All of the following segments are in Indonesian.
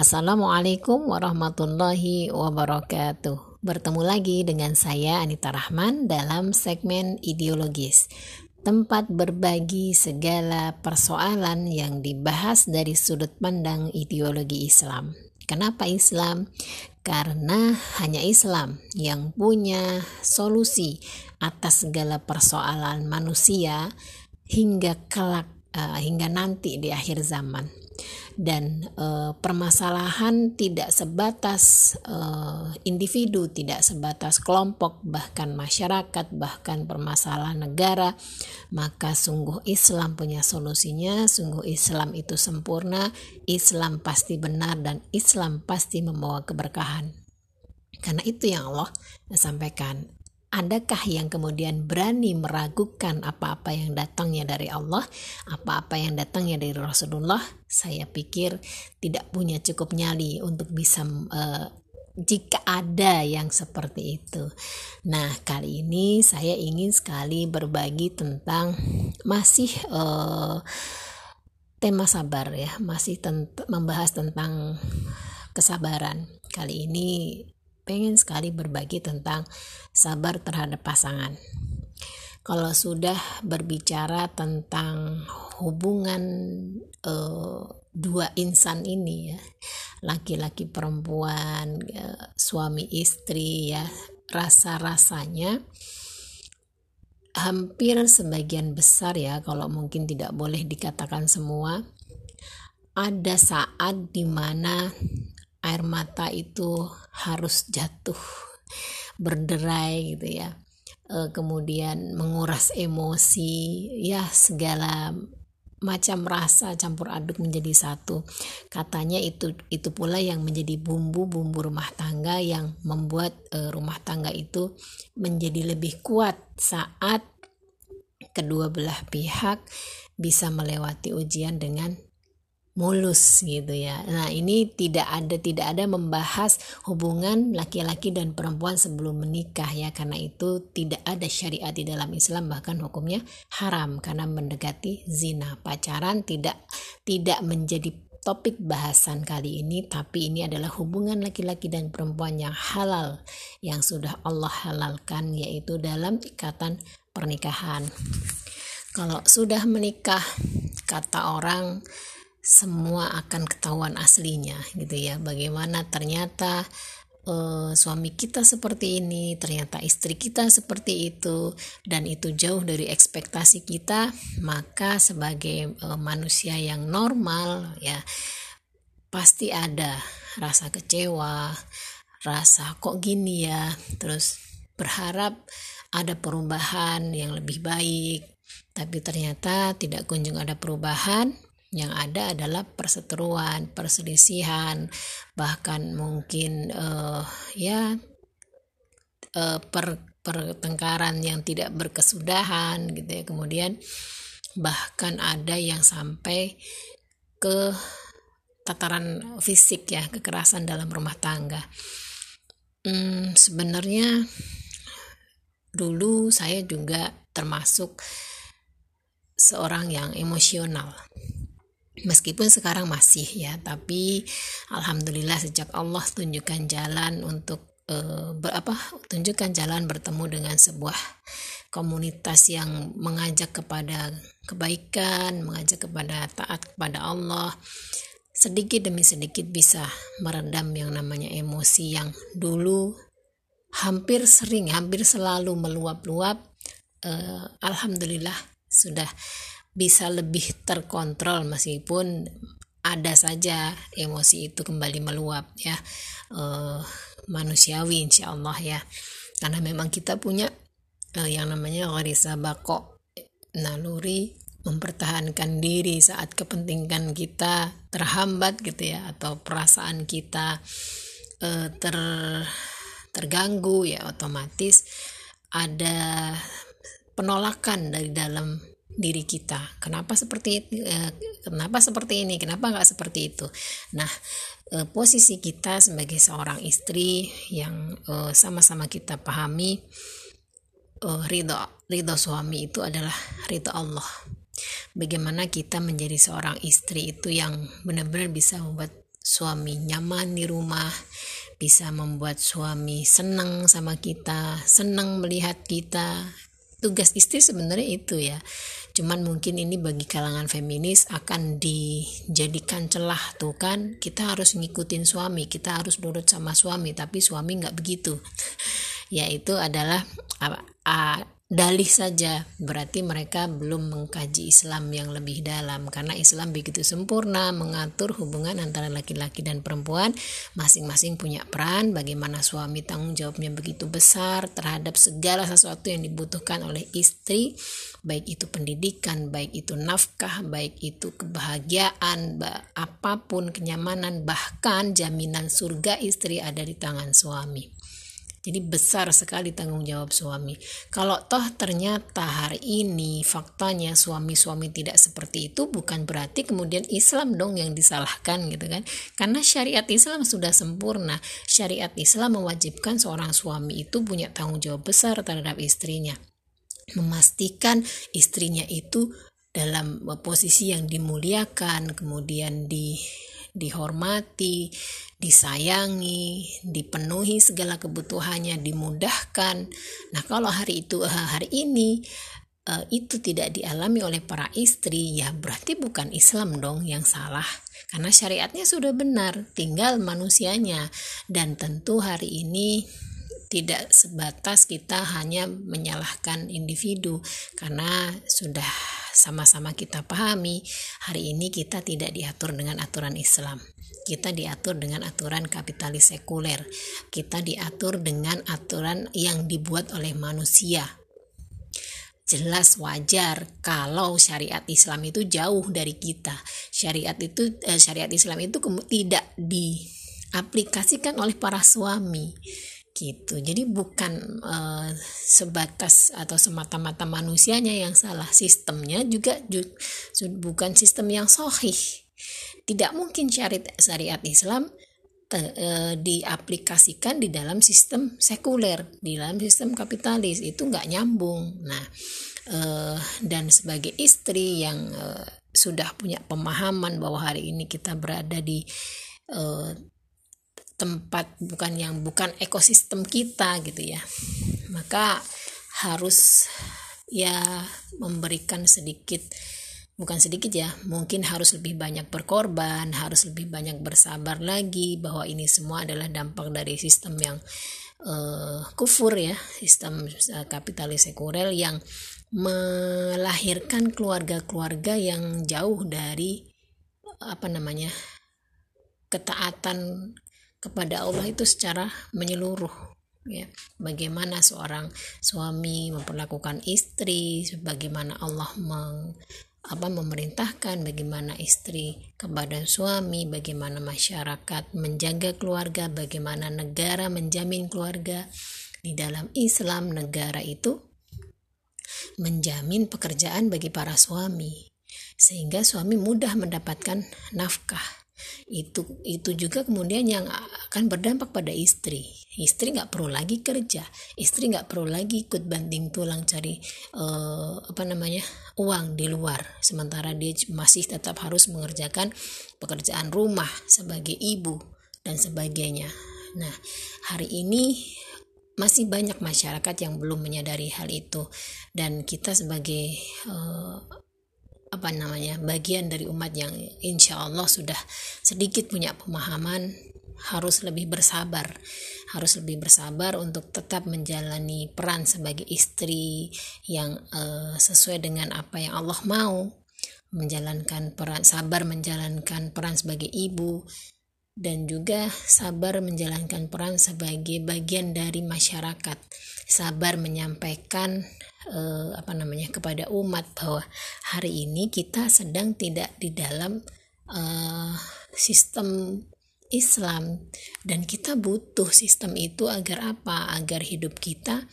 Assalamualaikum warahmatullahi wabarakatuh. Bertemu lagi dengan saya Anita Rahman dalam segmen ideologis. Tempat berbagi segala persoalan yang dibahas dari sudut pandang ideologi Islam. Kenapa Islam? Karena hanya Islam yang punya solusi atas segala persoalan manusia hingga kelak uh, hingga nanti di akhir zaman dan uh, permasalahan tidak sebatas uh, individu, tidak sebatas kelompok, bahkan masyarakat, bahkan permasalahan negara, maka sungguh Islam punya solusinya, sungguh Islam itu sempurna, Islam pasti benar dan Islam pasti membawa keberkahan. Karena itu yang Allah sampaikan adakah yang kemudian berani meragukan apa-apa yang datangnya dari Allah, apa-apa yang datangnya dari Rasulullah? Saya pikir tidak punya cukup nyali untuk bisa uh, jika ada yang seperti itu. Nah, kali ini saya ingin sekali berbagi tentang masih uh, tema sabar ya, masih tent membahas tentang kesabaran. Kali ini pengen sekali berbagi tentang sabar terhadap pasangan. Kalau sudah berbicara tentang hubungan uh, dua insan ini ya, laki-laki perempuan, uh, suami istri ya, rasa-rasanya hampir sebagian besar ya, kalau mungkin tidak boleh dikatakan semua, ada saat di mana air mata itu harus jatuh berderai gitu ya. E, kemudian menguras emosi ya segala macam rasa campur aduk menjadi satu. Katanya itu itu pula yang menjadi bumbu-bumbu rumah tangga yang membuat e, rumah tangga itu menjadi lebih kuat saat kedua belah pihak bisa melewati ujian dengan mulus gitu ya. Nah, ini tidak ada tidak ada membahas hubungan laki-laki dan perempuan sebelum menikah ya karena itu tidak ada syariat di dalam Islam bahkan hukumnya haram karena mendekati zina. Pacaran tidak tidak menjadi topik bahasan kali ini tapi ini adalah hubungan laki-laki dan perempuan yang halal yang sudah Allah halalkan yaitu dalam ikatan pernikahan. Kalau sudah menikah kata orang semua akan ketahuan aslinya gitu ya. Bagaimana ternyata uh, suami kita seperti ini ternyata istri kita seperti itu dan itu jauh dari ekspektasi kita maka sebagai uh, manusia yang normal ya pasti ada rasa kecewa rasa kok gini ya terus berharap ada perubahan yang lebih baik tapi ternyata tidak kunjung ada perubahan yang ada adalah perseteruan, perselisihan, bahkan mungkin uh, ya uh, per pertengkaran yang tidak berkesudahan gitu ya. Kemudian bahkan ada yang sampai ke tataran fisik ya, kekerasan dalam rumah tangga. Hmm, sebenarnya dulu saya juga termasuk seorang yang emosional meskipun sekarang masih ya tapi alhamdulillah sejak Allah tunjukkan jalan untuk uh, ber, apa tunjukkan jalan bertemu dengan sebuah komunitas yang mengajak kepada kebaikan mengajak kepada taat kepada Allah sedikit demi sedikit bisa meredam yang namanya emosi yang dulu hampir sering hampir selalu meluap-luap uh, alhamdulillah sudah bisa lebih terkontrol meskipun ada saja emosi itu kembali meluap ya. Uh, manusiawi insya Allah ya. Karena memang kita punya uh, yang namanya gharisa bako naluri mempertahankan diri saat kepentingan kita terhambat gitu ya atau perasaan kita uh, ter terganggu ya otomatis ada penolakan dari dalam diri kita. Kenapa seperti eh, kenapa seperti ini? Kenapa nggak seperti itu? Nah, eh, posisi kita sebagai seorang istri yang eh, sama-sama kita pahami ridho ridho suami itu adalah ridho Allah. bagaimana kita menjadi seorang istri itu yang benar-benar bisa membuat suami nyaman di rumah bisa membuat suami senang sama kita senang melihat kita tugas istri sebenarnya itu ya. Cuman mungkin ini bagi kalangan feminis akan dijadikan celah tuh kan. Kita harus ngikutin suami kita harus nurut sama suami tapi suami nggak begitu. Yaitu adalah dalih saja berarti mereka belum mengkaji Islam yang lebih dalam. Karena Islam begitu sempurna mengatur hubungan antara laki-laki dan perempuan masing-masing punya peran bagaimana suami tanggung jawabnya begitu besar terhadap segala sesuatu yang dibutuhkan oleh istri baik itu pendidikan baik itu nafkah baik itu kebahagiaan apa pun kenyamanan bahkan jaminan surga istri ada di tangan suami jadi besar sekali tanggung jawab suami. Kalau toh ternyata hari ini faktanya suami-suami tidak seperti itu bukan berarti kemudian Islam dong yang disalahkan gitu kan. Karena syariat Islam sudah sempurna. Syariat Islam mewajibkan seorang suami itu punya tanggung jawab besar terhadap istrinya. Memastikan istrinya itu dalam posisi yang dimuliakan, kemudian di dihormati, disayangi, dipenuhi segala kebutuhannya, dimudahkan. Nah, kalau hari itu eh, hari ini uh, itu tidak dialami oleh para istri, ya berarti bukan Islam dong yang salah. Karena syariatnya sudah benar, tinggal manusianya. Dan tentu hari ini tidak sebatas kita hanya menyalahkan individu karena sudah sama-sama kita pahami hari ini kita tidak diatur dengan aturan Islam. Kita diatur dengan aturan kapitalis sekuler. Kita diatur dengan aturan yang dibuat oleh manusia. Jelas wajar kalau syariat Islam itu jauh dari kita. Syariat itu eh, syariat Islam itu tidak diaplikasikan oleh para suami gitu. Jadi bukan uh, sebatas atau semata-mata manusianya yang salah. Sistemnya juga, juga bukan sistem yang sohih tidak mungkin syariat syariat Islam te, uh, diaplikasikan di dalam sistem sekuler di dalam sistem kapitalis. Itu nggak nyambung. Nah uh, dan sebagai istri yang sudah punya pemahaman bahwa hari ini kita berada di tempat bukan yang bukan ekosistem kita gitu ya. Maka harus ya memberikan sedikit bukan sedikit ya mungkin harus lebih banyak berkorban harus lebih banyak bersabar lagi bahwa ini semua adalah dampak dari sistem yang uh, kufur ya sistem uh, kapitalis sekuler yang melahirkan keluarga-keluarga yang jauh dari apa namanya ketaatan kepada Allah itu secara menyeluruh ya. Bagaimana seorang suami memperlakukan istri bagaimana Allah meng, apa memerintahkan bagaimana istri kepada suami bagaimana masyarakat menjaga keluarga bagaimana negara menjamin keluarga. Di dalam Islam negara itu menjamin pekerjaan bagi para suami sehingga suami mudah mendapatkan nafkah itu itu juga kemudian yang akan berdampak pada istri. Istri nggak perlu lagi kerja. Istri nggak perlu lagi ikut banting tulang cari uh, apa namanya uang di luar. Sementara dia masih tetap harus mengerjakan pekerjaan rumah sebagai ibu dan sebagainya. Nah hari ini masih banyak masyarakat yang belum menyadari hal itu. Dan kita sebagai uh, apa namanya bagian dari umat yang insya Allah sudah sedikit punya pemahaman harus lebih bersabar. Harus lebih bersabar untuk tetap menjalani peran sebagai istri yang uh, sesuai dengan apa yang Allah mau. Menjalankan peran sabar menjalankan peran sebagai ibu dan juga sabar menjalankan peran sebagai bagian dari masyarakat sabar menyampaikan eh, apa namanya kepada umat bahwa hari ini kita sedang tidak di dalam eh, sistem Islam dan kita butuh sistem itu agar apa? Agar hidup kita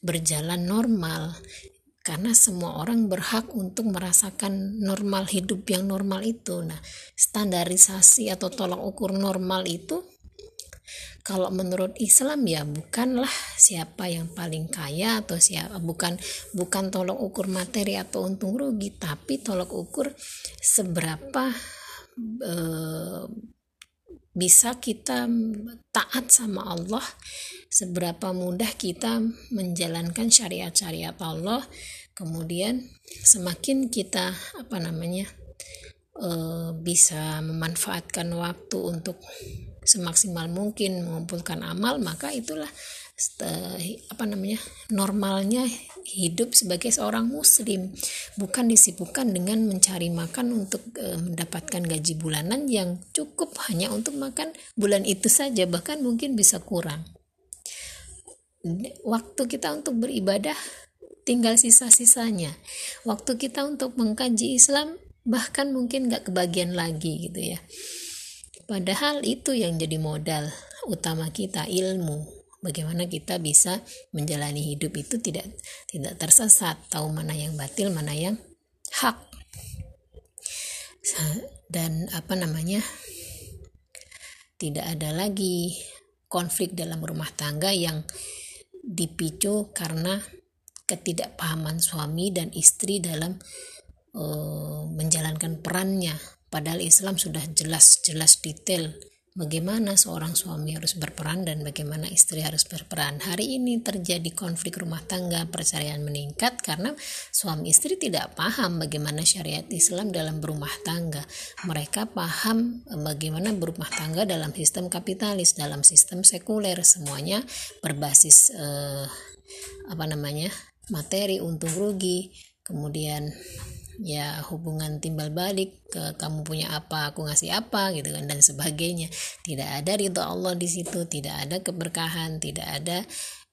berjalan normal. Karena semua orang berhak untuk merasakan normal hidup yang normal itu. Nah, standarisasi atau tolak ukur normal itu kalau menurut Islam ya bukanlah siapa yang paling kaya atau siapa bukan bukan tolok ukur materi atau untung rugi tapi tolok ukur seberapa eh, bisa kita taat sama Allah seberapa mudah kita menjalankan syariat-syariat Allah kemudian semakin kita apa namanya uh, bisa memanfaatkan waktu untuk semaksimal mungkin mengumpulkan amal maka itulah uh, apa namanya normalnya hidup sebagai seorang muslim. Bukan disibukkan dengan mencari makan untuk uh, mendapatkan gaji bulanan yang cukup hanya untuk makan bulan itu saja bahkan mungkin bisa kurang. Waktu kita untuk beribadah tinggal sisa-sisanya. Waktu kita untuk mengkaji Islam bahkan mungkin nggak kebagian lagi gitu ya. Padahal itu yang jadi modal utama kita ilmu bagaimana kita bisa menjalani hidup itu tidak tidak tersesat tahu mana yang batil mana yang hak. Dan apa namanya tidak ada lagi konflik dalam rumah tangga yang dipicu karena ketidakpahaman suami dan istri dalam uh, menjalankan perannya. Padahal Islam sudah jelas-jelas detail bagaimana seorang suami harus berperan dan bagaimana istri harus berperan. Hari ini terjadi konflik rumah tangga, perceraian meningkat karena suami istri tidak paham bagaimana syariat Islam dalam berumah tangga. Mereka paham bagaimana berumah tangga dalam sistem kapitalis, dalam sistem sekuler, semuanya berbasis eh, apa namanya? materi untung rugi, kemudian ya hubungan timbal balik ke kamu punya apa aku ngasih apa gitu kan dan sebagainya. Tidak ada ridho Allah di situ tidak ada keberkahan tidak ada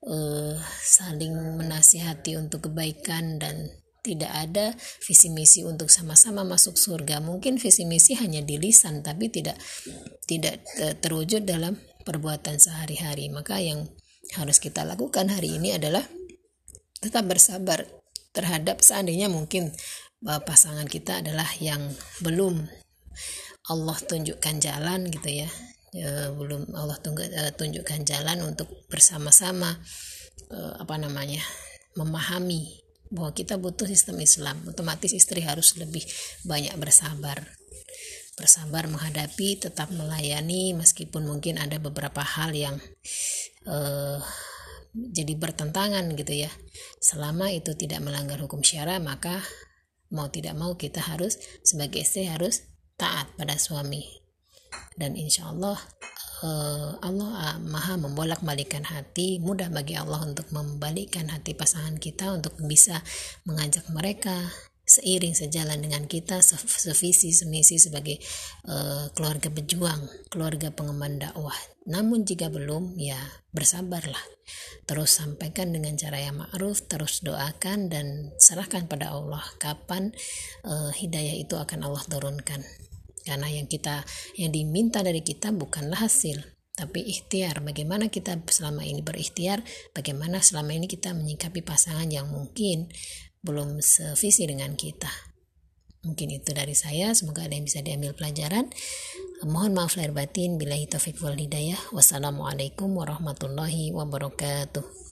uh, saling menasihati untuk kebaikan dan tidak ada visi misi untuk sama-sama masuk surga. Mungkin visi misi hanya di lisan tapi tidak tidak uh, terwujud dalam perbuatan sehari-hari. Maka yang harus kita lakukan hari ini adalah tetap bersabar terhadap seandainya mungkin pasangan kita adalah yang belum Allah tunjukkan jalan gitu ya, ya belum Allah eh, tunjukkan jalan untuk bersama-sama uh, apa namanya memahami bahwa kita butuh sistem Islam. Otomatis istri harus lebih banyak bersabar. Bersabar menghadapi tetap melayani meskipun mungkin ada beberapa hal yang uh, jadi bertentangan gitu ya. Selama itu tidak melanggar hukum syara maka mau tidak mau kita harus sebagai istri harus taat pada suami. Dan insya Allah uh, Allah uh, maha membolak balikan hati mudah bagi Allah untuk membalikkan hati pasangan kita untuk bisa mengajak mereka seiring sejalan dengan kita sevisi semisi sebagai uh, keluarga pejuang keluarga pengemban dakwah. Namun jika belum ya bersabarlah. Terus sampaikan dengan cara yang ma'ruf terus doakan dan serahkan pada Allah kapan uh, hidayah itu akan Allah turunkan. Karena yang kita yang diminta dari kita bukanlah hasil tapi ikhtiar. Bagaimana kita selama ini berikhtiar bagaimana selama ini kita menyikapi pasangan yang mungkin belum sevisi dengan kita. Mungkin itu dari saya, semoga ada yang bisa diambil pelajaran. Mohon maaf lahir batin, bila taufik wal hidayah. Wassalamualaikum warahmatullahi wabarakatuh.